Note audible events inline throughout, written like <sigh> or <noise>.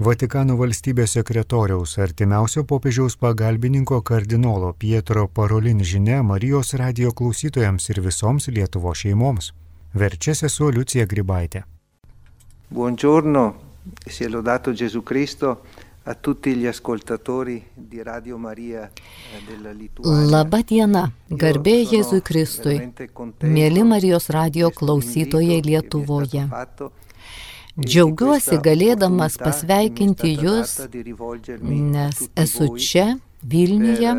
Vatikano valstybės sekretoriaus artimiausio popiežiaus pagalbininko kardinolo Pietro Parolin žinia Marijos radio klausytojams ir visoms Lietuvo šeimoms. Verčia sesuo Liucija Gribaitė. Buongiorno, sia lodato Gesù Cristo a tutti gli ascoltatori di Radio Maria eh, della Lituania. Labą dieną, garbė Jėzui Kristui, mėly Marijos radio klausytojai Lietuvoje. Džiaugiuosi galėdamas pasveikinti Jūs, nes esu čia, Vilniuje,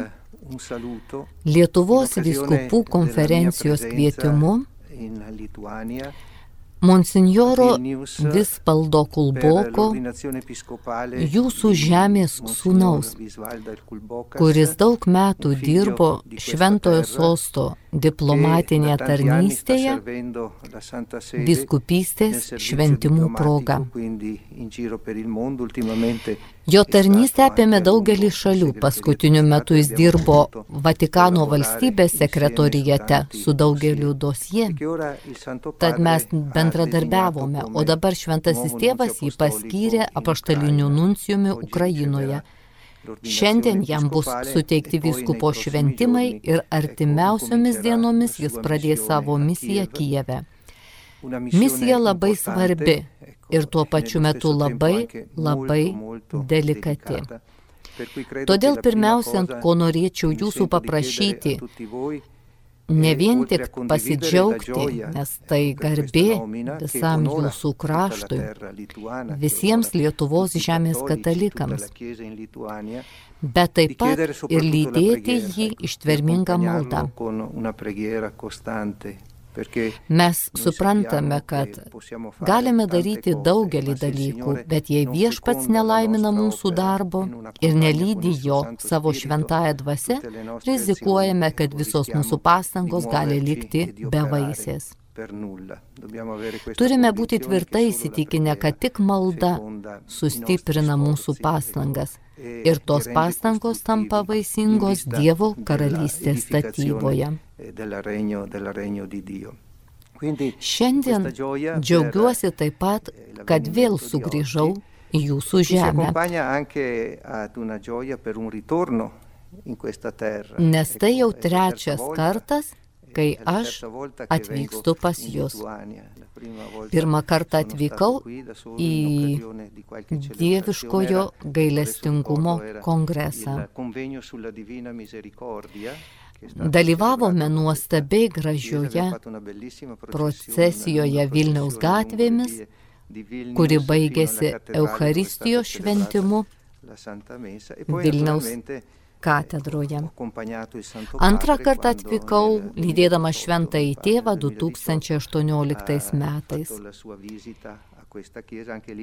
Lietuvos viskupų konferencijos kvietimu Monsinjoro Vispaldo Kulboko, jūsų žemės sūnaus, kuris daug metų dirbo Šventojo sosto diplomatinėje tarnystėje, biskupystės šventimų proga. Jo tarnystė apėmė daugelį šalių. Paskutiniu metu jis dirbo Vatikano valstybės sekretorijate su daugeliu dosie. Tad mes bendradarbiavome, o dabar šventasis tėvas jį paskyrė apaštaliniu nuncijumi Ukrainoje. Šiandien jam bus suteikti vyskupo šventimai ir artimiausiomis dienomis jis pradės savo misiją Kijeve. Misija labai svarbi ir tuo pačiu metu labai, labai delikati. Todėl pirmiausia, ko norėčiau jūsų paprašyti, ne vien tik pasidžiaugti, nes tai garbė visam jūsų kraštui, visiems Lietuvos žemės katalikams, bet taip pat ir lydėti jį ištvermingą maldą. Mes suprantame, kad galime daryti daugelį dalykų, bet jei viešpats nelaimina mūsų darbo ir nelydi jo savo šventąją dvasę, rizikuojame, kad visos mūsų pastangos gali likti bevaisės. Turime būti tvirtai įsitikinę, kad tik malda sustiprina mūsų pastangas ir tos pastangos tampa vaisingos Dievo karalystės statyboje. Šiandien džiaugiuosi taip pat, kad vėl sugrįžau į jūsų žemę. Nes tai jau trečias kartas, kai aš atvykstu pas jūs. Pirmą kartą atvykau į Dieviškojo gailestingumo kongresą. Dalyvavome nuostabiai gražioje procesijoje Vilniaus gatvėmis, kuri baigėsi Euharistijos šventimu Vilniaus katedroje. Antrą kartą atvykau, lydėdama šventą į tėvą 2018 metais.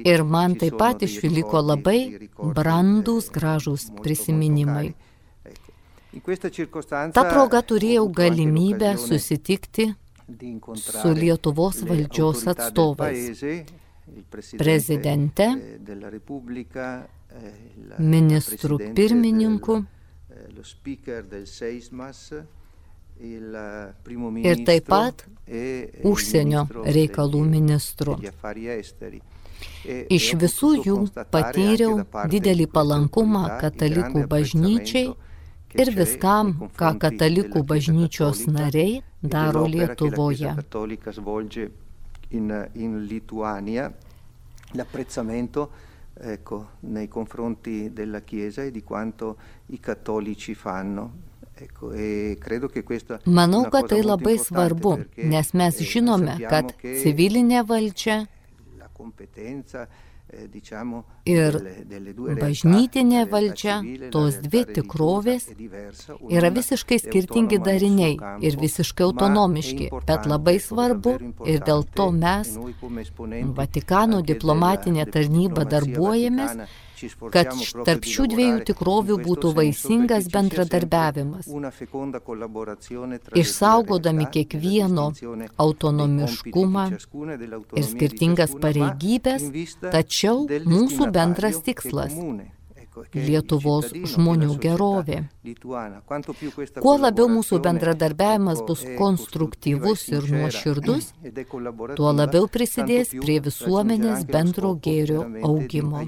Ir man taip pat išliko labai brandus, gražus prisiminimai. Ta proga turėjau galimybę susitikti su Lietuvos valdžios atstovais, prezidente, ministru pirmininku ir taip pat užsienio reikalų ministru. Iš visų jų patyriau didelį palankumą katalikų bažnyčiai ir viskam, ką katalikų bažnyčios nariai daro Lietuvoje. L'apprezzamento ecco, nei confronti della Chiesa e di quanto i cattolici fanno. Ecco, Manau, kad tai labai svarbu, nes mes žinome, kad civilinė valdžia ir bažnytinė valdžia, tos dvi tikrovės yra visiškai skirtingi dariniai ir visiškai autonomiški, bet labai svarbu ir dėl to mes, Vatikano diplomatinė tarnyba, darbuojamės, kad tarp šių dviejų tikrovių būtų vaisingas bendradarbiavimas, išsaugodami kiekvieno autonomiškumą ir skirtingas pareigybės, tačiau mūsų bendras tikslas Lietuvos žmonių gerovė. Kuo labiau mūsų bendradarbiavimas bus konstruktyvus ir nuoširdus, <clears throat> tuo labiau prisidės prie visuomenės bendro gėrio augimo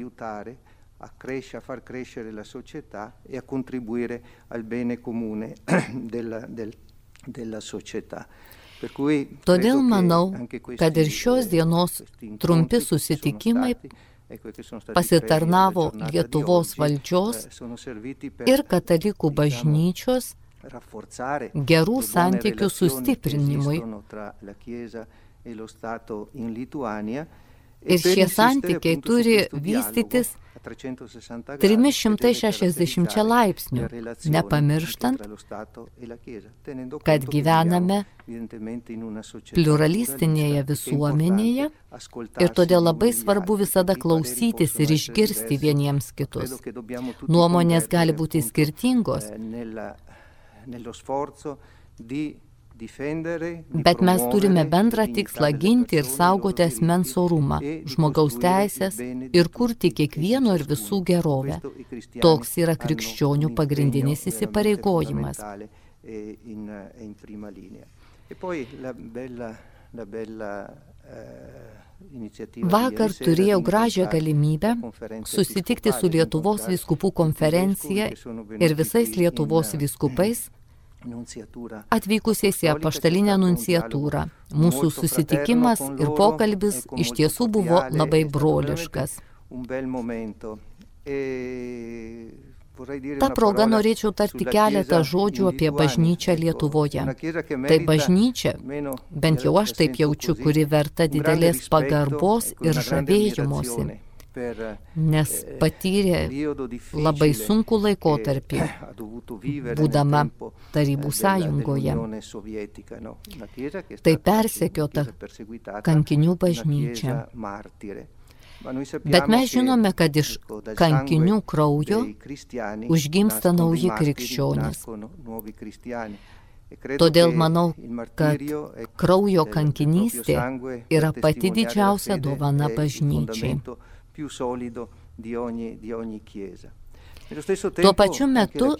a, cresce, a far crescere la società e a contribuire al bene comune <clears throat> della, del, della società. Todėl manau, kad ir šios dienos trumpi susitikimai pasitarnavo Lietuvos valdžios ir katalikų bažnyčios gerų santykių sustiprinimui. Ir šie santykiai turi vystytis 360 laipsnių, nepamirštant, kad gyvename pluralistinėje visuomenėje ir todėl labai svarbu visada klausytis ir išgirsti vieniems kitus. Nuomonės gali būti skirtingos. Bet mes turime bendrą tikslą ginti ir saugoti asmens orumą, žmogaus teisės ir kurti kiekvieno ir visų gerovę. Toks yra krikščionių pagrindinis įsipareigojimas. Vakar turėjau gražią galimybę susitikti su Lietuvos viskupų konferencija ir visais Lietuvos viskupais atvykusiais į apaštalinę nunciatūrą. Mūsų susitikimas ir pokalbis iš tiesų buvo labai broliškas. Ta proga norėčiau tarti keletą žodžių apie bažnyčią Lietuvoje. Tai bažnyčia, bent jau aš taip jaučiu, kuri verta didelės pagarbos ir žavėjimosi nes patyrė labai sunku laikotarpį, būdama Tarybų sąjungoje. Tai persekiota kankinių bažnyčia. Bet mes žinome, kad iš kankinių kraujo užgimsta nauji krikščionys. Todėl manau, kad kraujo kankinystė yra pati didžiausia dovana bažnyčiai più solido di ogni, di ogni chiesa. Tuo pačiu metu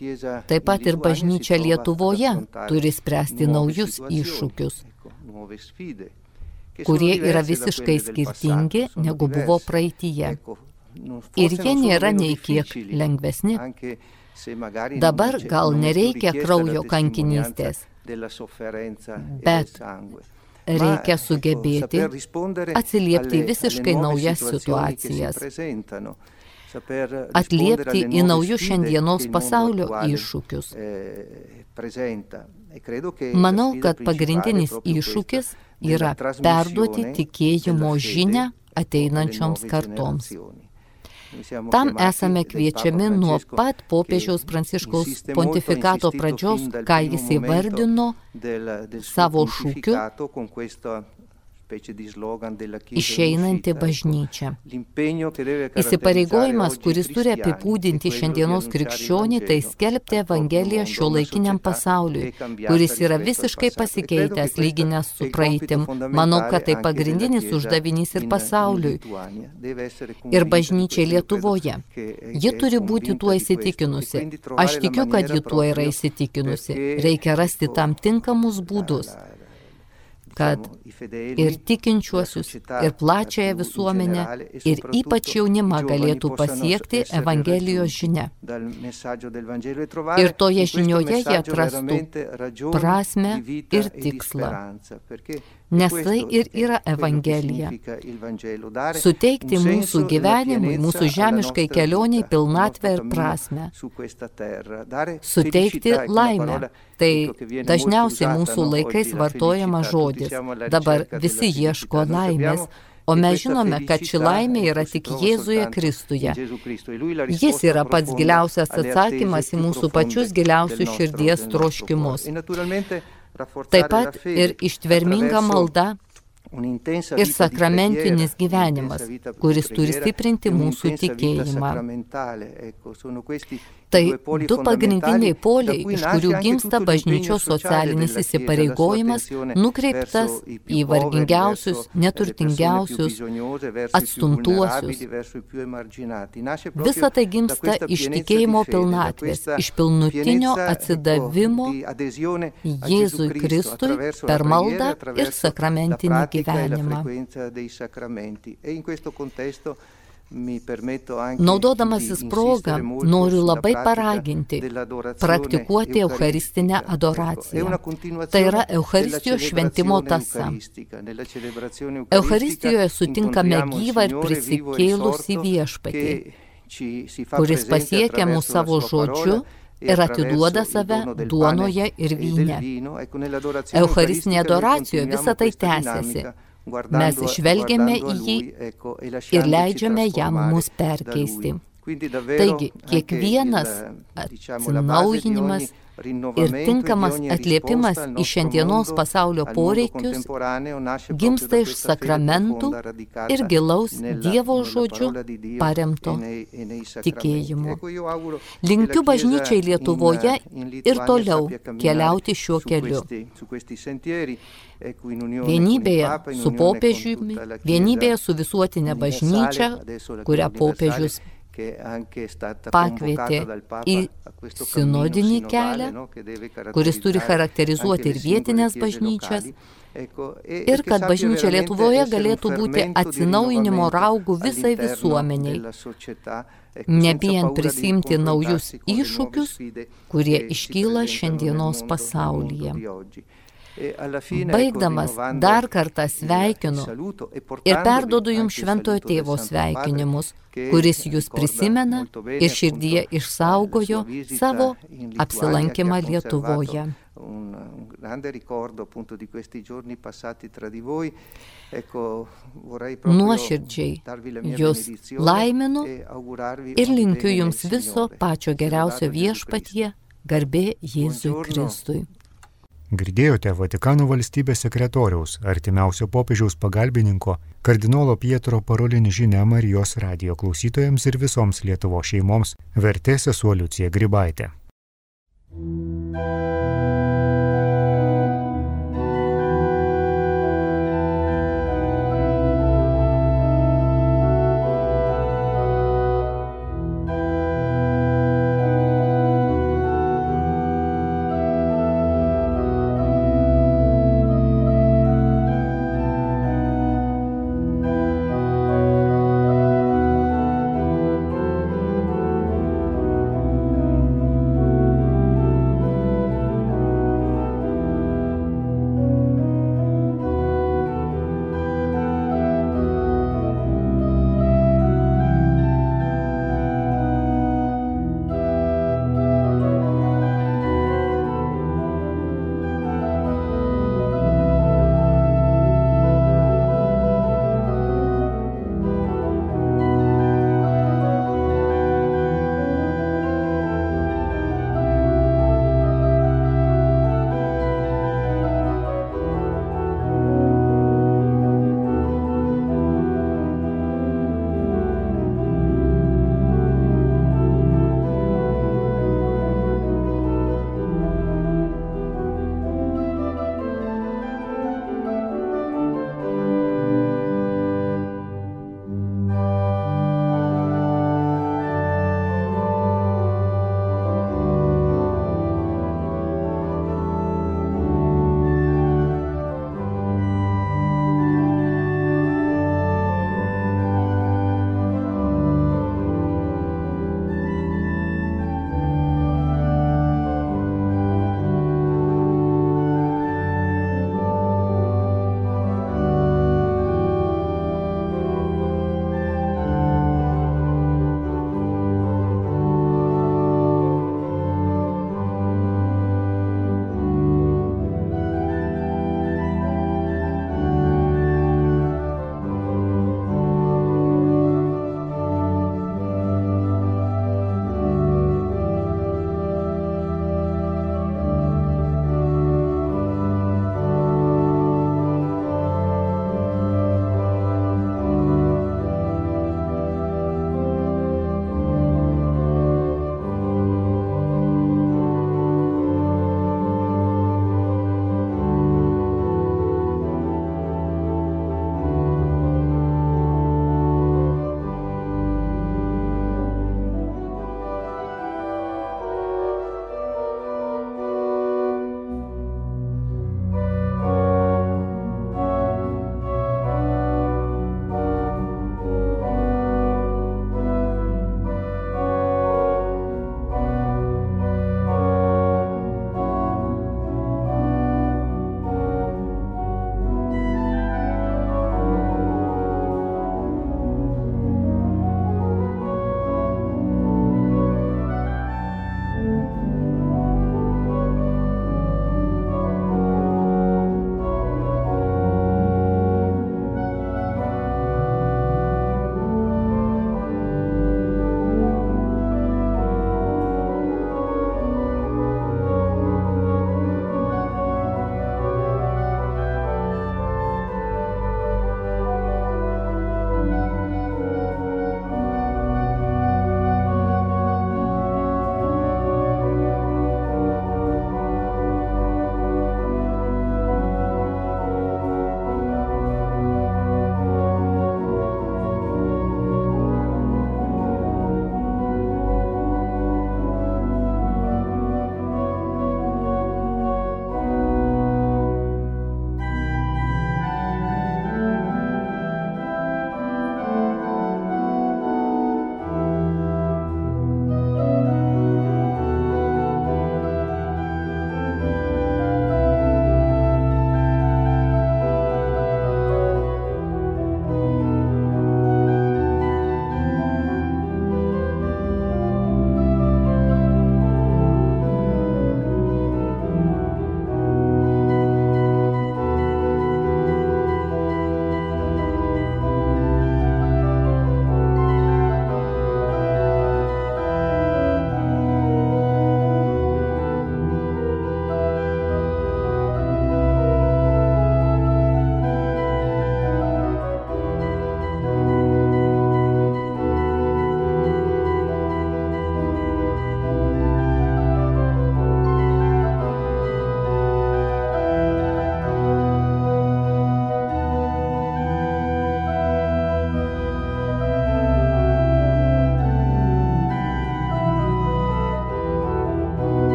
taip pat ir bažnyčia Lietuvoje turi spręsti naujus iššūkius, kurie yra visiškai skirtingi negu buvo praeitie. Ir jie nėra nei kiek lengvesni. Dabar gal nereikia kraujo kankinystės, bet reikia sugebėti atsiliepti visiškai naujas situacijas, atliepti į naujus šiandienos pasaulio iššūkius. Manau, kad pagrindinis iššūkis yra perduoti tikėjimo žinę ateinančioms kartoms. Tam esame kviečiami nuo pat popiežiaus pranciškaus pontifikato pradžios, ką jis įvardino savo šūkiu išeinanti bažnyčia. Įsipareigojimas, kuris turi apibūdinti šiandienos krikščionį, tai skelbti Evangeliją šio laikiniam pasauliui, kuris yra visiškai pasikeitęs lyginęs su praeitim. Manau, kad tai pagrindinis uždavinys ir pasauliui. Ir bažnyčiai Lietuvoje. Ji turi būti tuo įsitikinusi. Aš tikiu, kad ji tuo yra įsitikinusi. Reikia rasti tam tinkamus būdus kad ir tikinčiuosius, ir plačiąją visuomenę, ir ypač jaunimą galėtų pasiekti Evangelijos žinia. Ir toje žinioje jie atrastų prasme ir tikslą. Nes tai ir yra Evangelija. Suteikti mūsų gyvenimui, mūsų žemiškai kelioniai pilnatvę ir prasme. Suteikti laimę. Tai dažniausiai mūsų laikais vartojamas žodis. Dabar visi ieško laimės, O mes žinome, kad ši laimė yra tik Jėzuje Kristuje. Jis yra pats giliausias atsakymas į mūsų pačius giliausius širdies troškimus. Taip pat ir ištverminga malda ir sakramentinis gyvenimas, kuris turi stiprinti mūsų tikėjimą. Tai du pagrindiniai poliai, iš kurių gimsta bažnyčios socialinis įsipareigojimas, nukreiptas į vargingiausius, neturtingiausius, atstumtuosius. Visa tai gimsta iš tikėjimo pilnatvės, iš pilnutinio atsidavimo Jėzui Kristui per maldą ir sakramentinį gyvenimą. Naudodamasis progą, noriu labai paraginti praktikuoti Eucharistinę adoraciją. Tai yra Eucharistijos šventimo tasa. Eucharistijoje sutinkame gyvą ir prisikėlusį viešpatį, kuris pasiekia mūsų savo žodžiu ir atiduoda save duonoje ir vyne. Eucharistinė adoracijoje visa tai tęsiasi. Mes žvelgiame į jį ir leidžiame jam mus perkeisti. Taigi, kiekvienas atsinaujinimas ir tinkamas atliepimas į šiandienos pasaulio poreikius gimsta iš sakramentų ir gilaus Dievo žodžių paremto tikėjimo. Linkiu bažnyčiai Lietuvoje ir toliau keliauti šiuo keliu. Vienybėje su popiežiumi, vienybėje su visuotinė bažnyčia, kurią popiežius pakvietė į sinodinį kelią, kuris turi charakterizuoti ir vietinės bažnyčias, ir kad bažnyčia Lietuvoje galėtų būti atsinaujinimo raugų visai visuomeniai, nebijant prisimti naujus iššūkius, kurie iškyla šiandienos pasaulyje. Baigdamas dar kartą sveikinu ir perdodu jums šventojo tėvo sveikinimus, kuris jūs prisimena ir širdyje išsaugojo savo apsilankimą Lietuvoje. Nuoširdžiai jūs laiminu ir linkiu jums viso pačio geriausio viešpatie, garbė Jėzui Kristui. Girdėjote Vatikano valstybės sekretoriaus, artimiausio popiežiaus pagalbininko, kardinolo Pietro parolinį žinę Marijos radio klausytojams ir visoms Lietuvo šeimoms, vertė sesuo Liucija Gribaitė.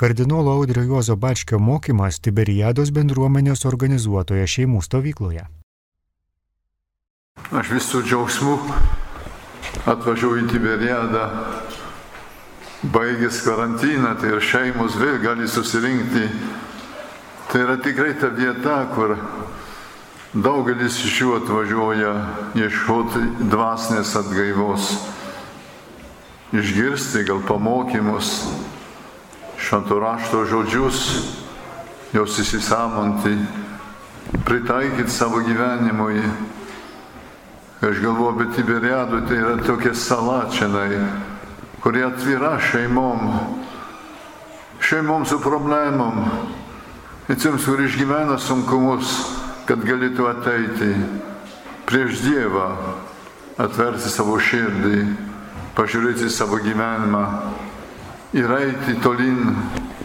Kardinolo Audrio Juozo Bačkio mokymas Tiberiados bendruomenės organizuotoje šeimų stovykloje. Aš visų džiaugsmų atvažiuoju į Tiberiadą, baigęs karantiną, tai ir šeimos vėl gali susirinkti. Tai yra tikrai ta vieta, kur daugelis iš jų atvažiuoja ieškoti dvasinės atgaivos, išgirsti gal pamokymus, šventų rašto žodžius, jos įsisamonti, pritaikyti savo gyvenimui. Aš galvoju, bet Tiberiadų tai yra tokia sala čianai, kurie atvira šeimom, šeimom su problemom, tiems, kur išgyvena sunkumus, kad galėtų ateiti prieš Dievą, atverti savo širdį, pažiūrėti savo gyvenimą ir eiti tolin,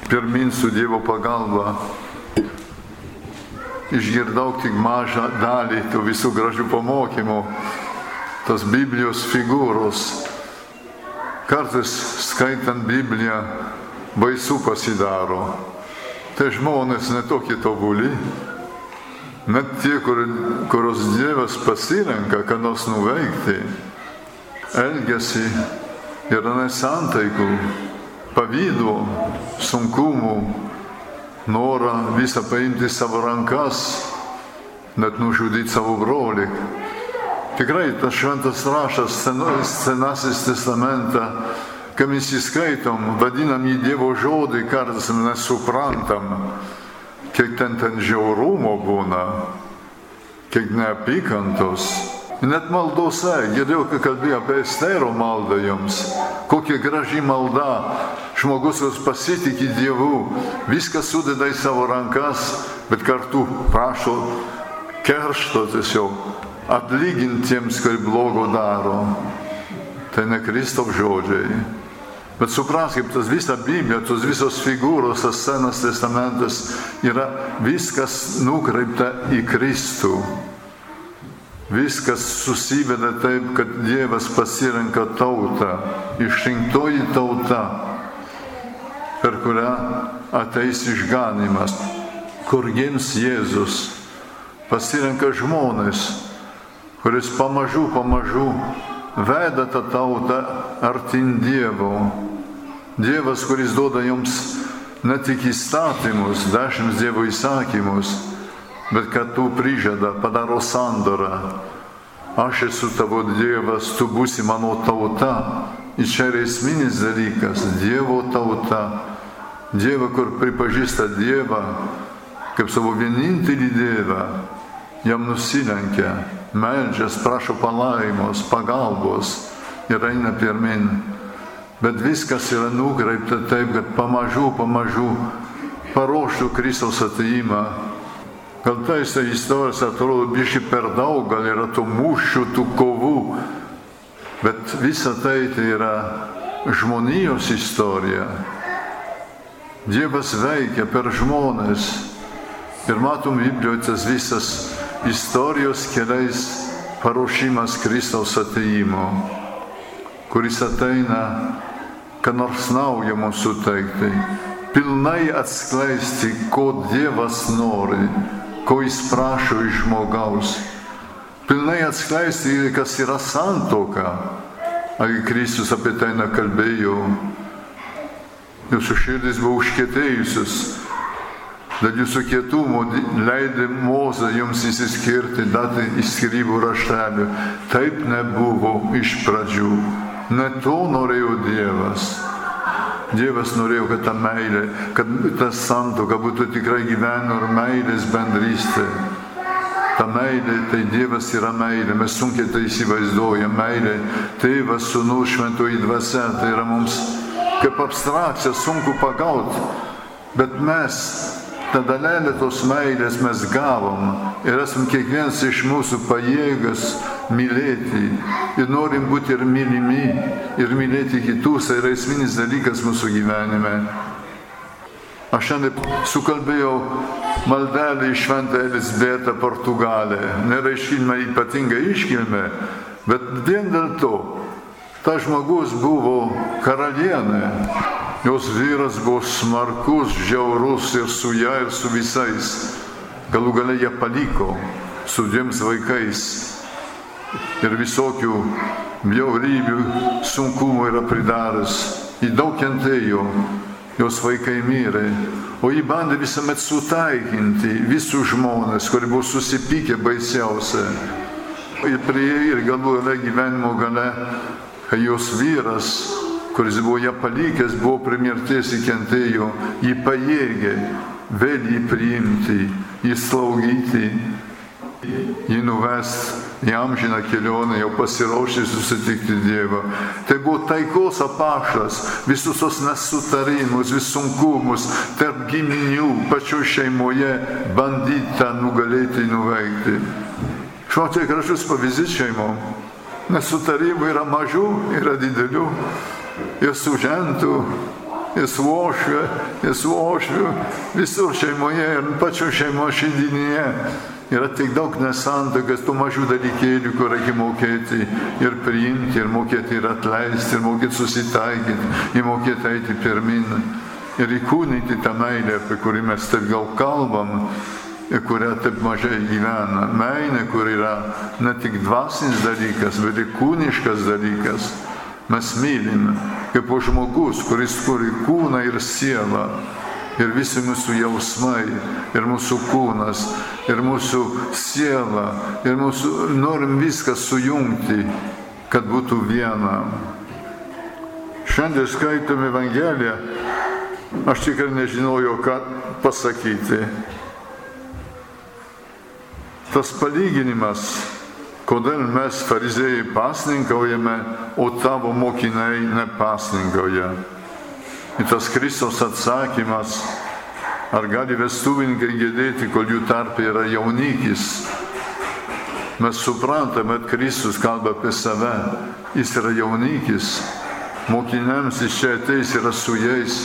pirmin su Dievo pagalba išgirdau tik mažą dalį tų visų gražių pamokymų, tos Biblijos figūros. Kartais skaitant Bibliją baisu pasidaro. Tai žmonės netokie tobuli, net tie, kur, kurios Dievas pasirenka, ką nors nuveikti, elgesi yra nesantaikų, pavydų, sunkumų, norą visą paimti savo rankas, net nužudyti savo brolį. Tikrai tas šventas rašas, senasis testamentą, kai mes įskaitom, vadinam jį Dievo žodį, kartais nesuprantam, kiek ten ten žiaurumo būna, kiek neapykantos. Net maldose, girdėjau, kai kalbėjau apie Estero maldą jums, kokia graži malda, žmogus, kuris pasitikė Dievu, viską sudeda į savo rankas, bet kartu prašo keršto tiesiog atlygintiems, kai blogo daro. Tai ne Kristaus žodžiai. Bet supraskime, tas visa Biblija, tos visos figūros, tas senas testamentas yra viskas nukreipta į Kristų. Viskas susiveda taip, kad Dievas pasirenka tautą, išrinktoji tauta per kurią ateis išganimas, kur gims Jėzus, pasirenka žmonės, kuris pamažu, pamažu veda tą tautą artin Dievo. Dievas, kuris duoda jums ne tik įstatymus, dešimt Dievo įsakymus, bet kad tu prižada, padaro sandorą. Aš esu tavo Dievas, tu būsi mano tauta. Ir čia yra esminis dalykas - Dievo tauta Dievą, kur pripažįsta Dievą kaip savo vienintelį Dievą, jam nusilenkia, meldžias, prašo palaimos, pagalbos ir eina pirmin. Bet viskas yra nukreipta taip, kad pamažu, pamažu paruoštų Kristaus ateimą. Gal tais istorijos atrodo biški per daug, gal yra tų mūšių, tų kovų, bet visa tai tai yra žmonijos istorija. Dievas veikia per žmonės. Ir matom Biblijoje tas visas istorijos keliais paruošimas Kristaus ateimo, kuris ateina, ką nors naujo mums suteikti, pilnai atskleisti, ko Dievas nori, ko jis prašo iš žmogaus, pilnai atskleisti, kas yra santoka. Ar Kristus apie tai nekalbėjo, Jūsų širdis buvo užkėtėjusios, dėl jūsų kietumo leidė Moza jums įsiskirti, datą įskirybų raštelių. Taip nebuvo iš pradžių. Ne to norėjo Dievas. Dievas norėjo, kad ta meilė, kad ta santoka būtų tikrai gyvenimo ir meilės bendrystė. Ta meilė, tai Dievas yra meilė, mes sunkiai tai įsivaizduojame. Meilė, tėvas, sunus, šventoji dvasia, tai yra mums kaip abstrakcija sunku pagauti, bet mes tą dalelę tos meilės mes gavom ir esam kiekvienas iš mūsų pajėgas mylėti ir norim būti ir mylimi ir mylėti kitus, tai yra esminis dalykas mūsų gyvenime. Aš šiandien sukalbėjau maldelį iš Šventą Elisbetą Portugalę. Nėra iškilmė ypatinga iškilmė, bet vien dėl to, Ta žmogus buvo karalienė, Jos vyras buvo smarkus, žiaurus ir su ją, ir su visais. Galų gale ją paliko su dviems vaikais. Ir visokių bjaurybių, sunkumų yra pridaręs. Į daug kentėjo, jos vaikai mirė. O jį bandė visuomet sutaikinti visus žmonės, kurie buvo susipykę baisiausia. Ir prie ir galų gale gyvenimo gale, kai jos vyras kuris buvo ją palikęs, buvo prie mirties įkentėjo, jį pajėgė vėl jį priimti, jį slaugyti, jį nuvesti į amžiną kelionę, jau pasiruošę susitikti Dievą. Tai buvo taikos apaštas, visus tos nesutarimus, visus sunkumus tarp giminių, pačio šeimoje bandyta nugalėti, nuveikti. Žinote, gražus pavyzdys šeimom. Nesutarimų yra mažų, yra didelių ir su žentu, ir su ošviu, ir su ošviu, visur šeimoje ir pačio šeimo šiandienyje. Yra tik daug nesantokas, tų mažų dalykėlių, kur reikia mokėti ir priimti, ir mokėti ir atleisti, ir mokėti susitaikyti, ir mokėti eiti pirmin. Ir įkūnyti tą meilę, apie kurį mes taip gal kalbam, ir kurią taip mažai gyvena. Meilė, kur yra ne tik dvasinis dalykas, bet ir kūniškas dalykas. Mes mylim kaip žmogus, kuris turi kūną ir sielą. Ir visi mūsų jausmai, ir mūsų kūnas, ir mūsų siela, ir mūsų norim viską sujungti, kad būtų viena. Šiandien skaitome Evangeliją, aš tikrai nežinojau, ką pasakyti. Tas palyginimas Kodėl mes farizėjai pasninkaujame, o tavo mokiniai nepasninkauja? Ir tas Kristos atsakymas, ar gali vestuvininkai gėdėti, kol jų tarpe yra jaunikis? Mes suprantame, kad Kristus kalba apie save, jis yra jaunikis, mokiniams iš čia ateis yra su jais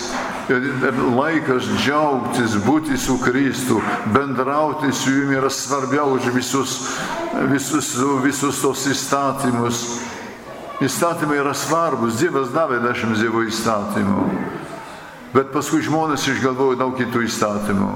laikas džiaugtis, būti su Kristu, bendrauti su jumi yra svarbiau už visus, visus, visus tos įstatymus. Įstatymai yra svarbus, Dievas davė dešimt Dievo įstatymų. Bet paskui žmonės išgalvojo daug kitų įstatymų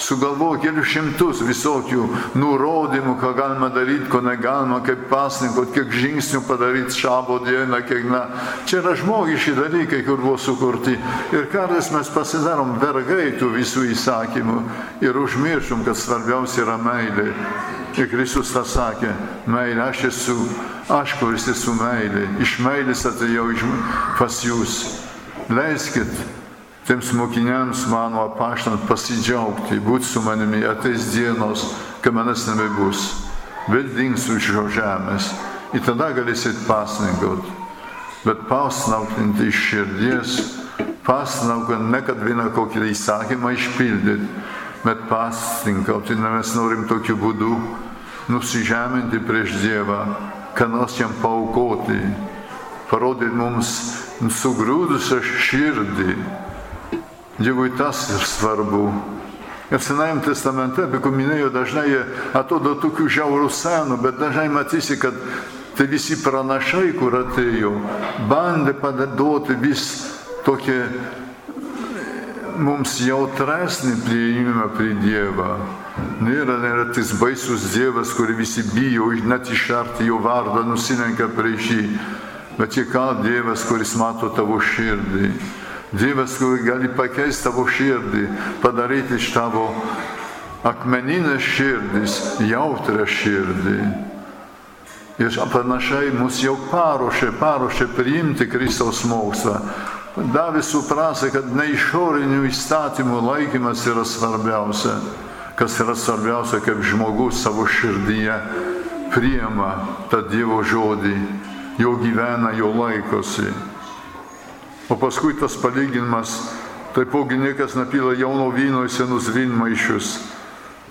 sugalvojo kelius šimtus visokių nurodymų, ką galima daryti, ko negalima, kaip pasninkot, kiek žingsnių padaryti šabo dieną, kiek na. Čia yra žmogiški dalykai, kur buvo sukurti. Ir kartais mes pasidarom vergai tų visų įsakymų ir užmiršom, kad svarbiausia yra meilė. Ir Kristus tą sakė, meilė, aš esu, aš kuris esu meilė, iš meilės atėjau pas jūs. Leiskit tiems mokiniams mano apaštant pasidžiaugti, būti su manimi, ateis dienos, kai manęs nebebus. Vėl dingsiu iš šio žemės. Ir tada galėsit pasninkauti. Bet pasnaukinti iš širdies, pasnaukant ne kad vieną kokį įsakymą išpildyti, bet pasninkauti, mes norim tokiu būdu nusižeminti prieš Dievą, ką nors jam paukoti, parodyti mums sugrūdusią širdį Dievui tas ir svarbu. Ir Senajam testamente, apie kurį minėjau, dažnai jie atrodo tokių žiaurų senų, bet dažnai matysi, kad tai visi pranašai, kur atėjo, bandė padaduoti vis tokį mums jautresnį prieimimą prie Dievo. Nėra, nėra tas baisus Dievas, kurį visi bijo, net išarti jo vardą, nusilenkia prieš jį. Bet čia ką Dievas, kuris mato tavo širdį. Dievas, kuris gali pakeisti tavo širdį, padaryti iš tavo akmeninės širdis jautrę širdį. Ir panašiai mus jau paruošė, paruošė priimti Kristaus mokslą. Davė suprasti, kad ne išorinių įstatymų laikymas yra svarbiausia, kas yra svarbiausia, kaip žmogus savo širdyje priema tą Dievo žodį, jo gyvena, jo laikosi. O paskui tas palyginimas, taipogi niekas nepila jauno vyno į senus vynmaišius,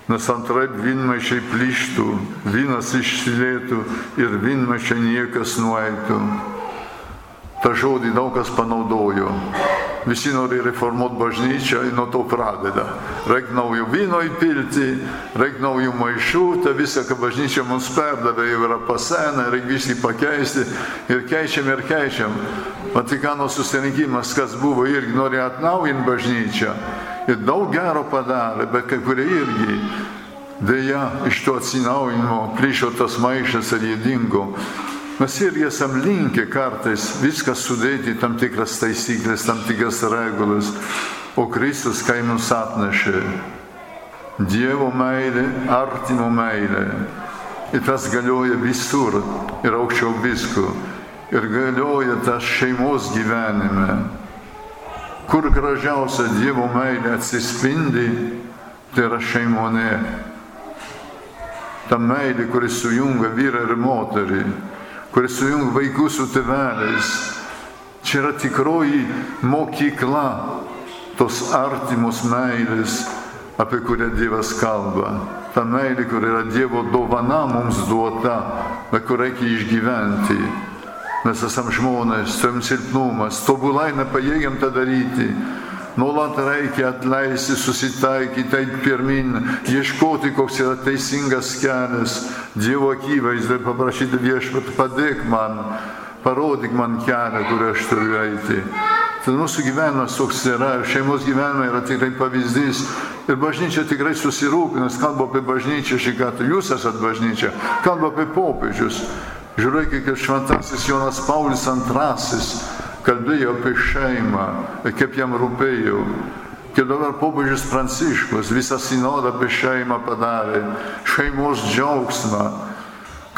nes antraip vynmaišiai plyštų, vynas išsilėtų ir vynmaišiai niekas nueitų. Ta žodį daug kas panaudojo. Visi nori reformuoti bažnyčią ir nuo to pradeda. Reikia naujų vyno įpilti, reikia naujų maišų, ta visa, ką bažnyčia mums perdavė, jau yra pasenę, reikia visį pakeisti ir keičiam ir keičiam. Vatikano susirinkimas, kas buvo irgi norėjo atnaujinti bažnyčią ir daug gero padarė, bet kai kurie irgi dėja iš to atsinaujinimo plyšo tas maišas ir jie dingo. Mes irgi esam linkę kartais viską sudėti tam tikras taisyklės, tam tikras regulas, o Kristus kai mums atnešė Dievo meilė, artimo meilė. Ir tas galioja visur ir aukščiau visko. Ir galioja tas šeimos gyvenime. Kur gražiausia Dievo meilė atsispindi, tai yra šeimonė. Ta meilė, kuris sujungia vyrą ir moterį, kuris sujungia vaikus su tėveliais. Čia yra tikroji mokykla tos artimos meilės apie kurią Dievas kalba. Ta meilė, kur yra Dievo dovana mums duota, bet kur reikia išgyventi. Mes esame žmonės, turim silpnumas, tobulai nepajėgiam tą daryti. Nuolat reikia atleisti, susitaikyti, eiti pirmin, ieškoti, koks yra teisingas kelias, Dievo akivaizdai paprašyti viešpat, padėk man, parodyk man kelią, kuriuo aš turiu eiti. Tai mūsų gyvenimas toks yra, šeimos gyvenime yra tikrai pavyzdys. Ir bažnyčia tikrai susirūpinęs, kalba apie bažnyčią šį kartą, jūs esat bažnyčia, kalba apie popiežius. Žiūrėkit, kad šventasis Jonas Paulius II kalbėjo apie šeimą, kaip jam rūpėjo. Kaip dabar popiežius Pranciškus visą sinodą apie šeimą padarė, šeimos džiaugsmą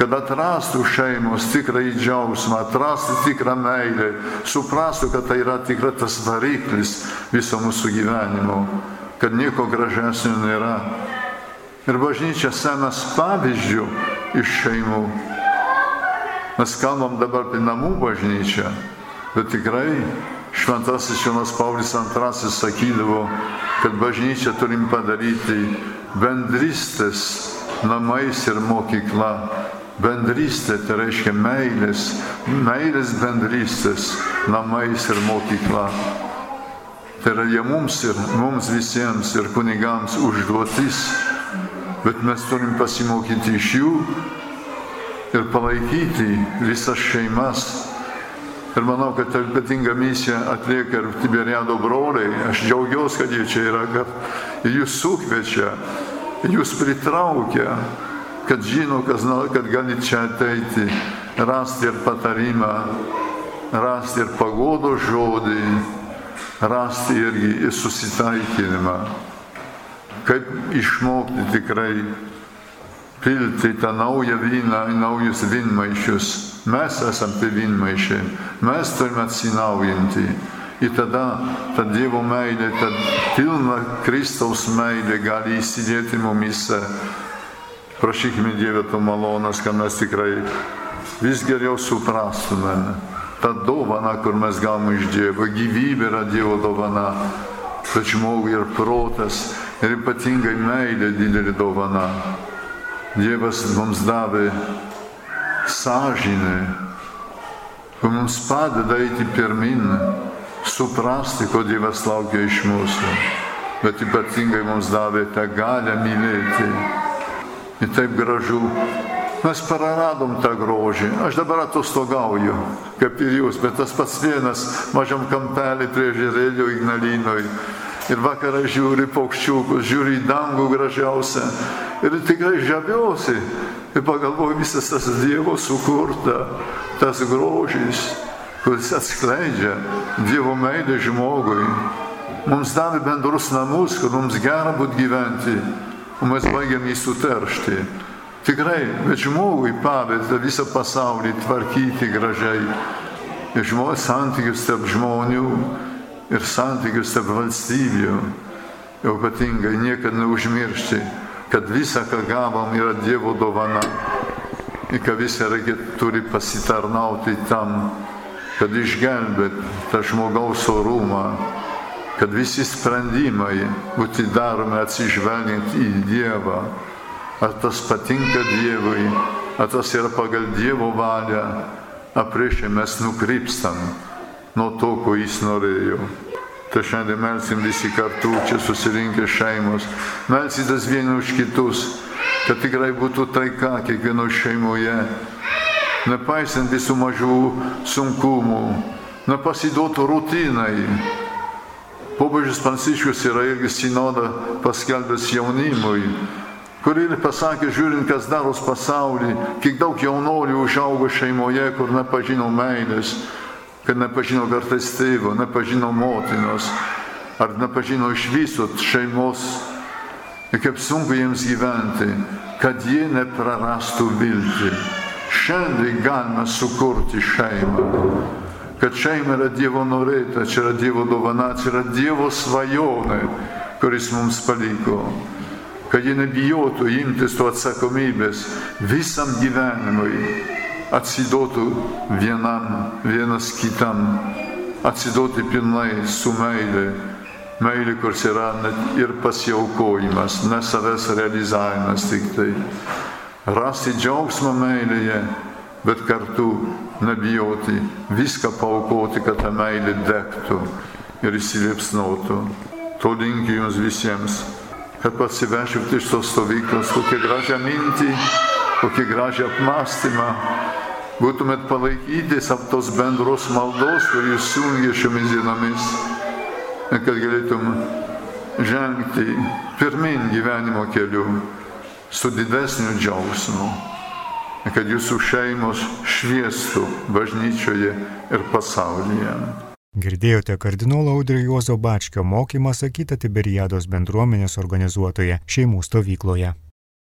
kad atrastų šeimos tikrąjį džiaugsmą, atrastų tikrą meilę, suprastų, kad tai yra tikrai tas variklis viso mūsų gyvenimo, kad nieko gražesnio nėra. Ir bažnyčia senas pavyzdžių iš šeimų. Mes kalbam dabar apie namų bažnyčią, bet tikrai Šventasis Jonas Paulius II sakydavo, kad bažnyčią turim padaryti bendrystės namais ir mokykla Bendrystė tai reiškia meilės, meilės bendrystės namais ir mokykla. Tai yra jie mums ir mums visiems ir kunigams užduotis, bet mes turim pasimokyti iš jų ir palaikyti visas šeimas. Ir manau, kad tą ypatingą misiją atlieka ir Tiberiado broliai. Aš džiaugiuosi, kad jie čia yra, kad jūs sukviečia, jūs pritraukia kad žino, kas kad gali čia ateiti, rasti ir patarimą, rasti ir pagodo žodį, rasti irgi ir susitaikinimą. Kaip išmokti tikrai pilti tą naują vyną į naujus vynmaišius. Mes esame tie vynmaišiai, mes turime atsinaujinti. Ir tada ta Dievo meilė, ta pilna Kristaus meilė gali įsidėti mumise Prašykime Dievę to malonės, kad mes tikrai vis geriau suprastume tą dovaną, kur mes gavome iš Dievo. Gyvybė yra Dievo dovana, kad žmogui ir protas, ir ypatingai meilė didelė dovana. Dievas mums davė sąžinę, kur mums padeda eiti pirmin, suprasti, ko Dievas laukia iš mūsų, bet ypatingai mums davė tą galę mylėti ir taip gražu. Mes praradom tą grožį. Aš dabar atostogauju, kaip ir jūs, bet tas pats vienas mažam kampelį prie žerėlio Ignalinoj. Ir vakarą žiūri paukščiukus, žiūri į dangų gražiausią. Ir tikrai žaviuosi. Ir pagalvoju, visas tas Dievo sukurta, tas grožis, kuris atskleidžia Dievo meilę žmogui. Mums davė bendrus namus, kad mums gera būtų gyventi o mes baigiam jį suteršti. Tikrai, bet žmogui pavėta visą pasaulį tvarkyti gražiai. Ir žmonės santykius tarp žmonių ir santykius tarp valstybių. Jau ypatingai niekada neužmiršti, kad visa, ką gavom, yra Dievo dovana. Ir kad visą reikia turi pasitarnauti tam, kad išgelbėt tą žmogaus orumą kad visi sprendimai būtų daromi atsižvelgiant į Dievą. Ar tas patinka Dievui, ar tas yra pagal Dievo valią, ar priešai mes nukrypstam nuo to, ko Jis norėjo. Tai šiandien melsim visi kartu, čia susirinkę šeimos, melsytas vieni už kitus, kad tikrai būtų taika kiekvieno šeimoje, nepaisant visų mažų sunkumų, nepasiduotų rutinai. Popiežius Pranciškus yra irgi sinodą paskelbęs jaunimui, kur ir pasakė, žiūrint, kas daros pasaulį, kiek daug jaunolių užaugo šeimoje, kur nepažino meilės, kad nepažino kartais tėvo, nepažino motinos, ar nepažino iš viso šeimos. Ir kaip sunku jiems gyventi, kad jie neprarastų viltį. Šiandien galime sukurti šeimą, kad šeima yra Dievo norėta, čia yra Dievo dovana, čia yra Dievo svajonė, kuris mums paliko. Kad jie nebijotų imtis to atsakomybės visam gyvenimui, atsiduotų vienam, vienas kitam, atsiduoti pilnai su meilė. Meilė, kurs yra net ir pasiaukojimas, ne savęs realizavimas tik tai. Rasti džiaugsmą meilėje, bet kartu nebijoti viską paukoti, kad ta meilė degtų ir įsiliepsnotų. To linkiu jums visiems kad parsivežėte iš tos stovyklos kokią gražią mintį, kokią gražią apmąstymą, būtumėt palaikytis ap tos bendros maldos, kurį jūs sungė šiomis dienomis, kad galėtum žengti pirmin gyvenimo keliu su didesniu džiaugsmu, kad jūsų šeimos šviestų bažnyčioje ir pasaulyje. Girdėjote kardinolo Audrio Juozo Bačkio mokymą sakytą Tiberiados bendruomenės organizuotoje šeimų stovykloje.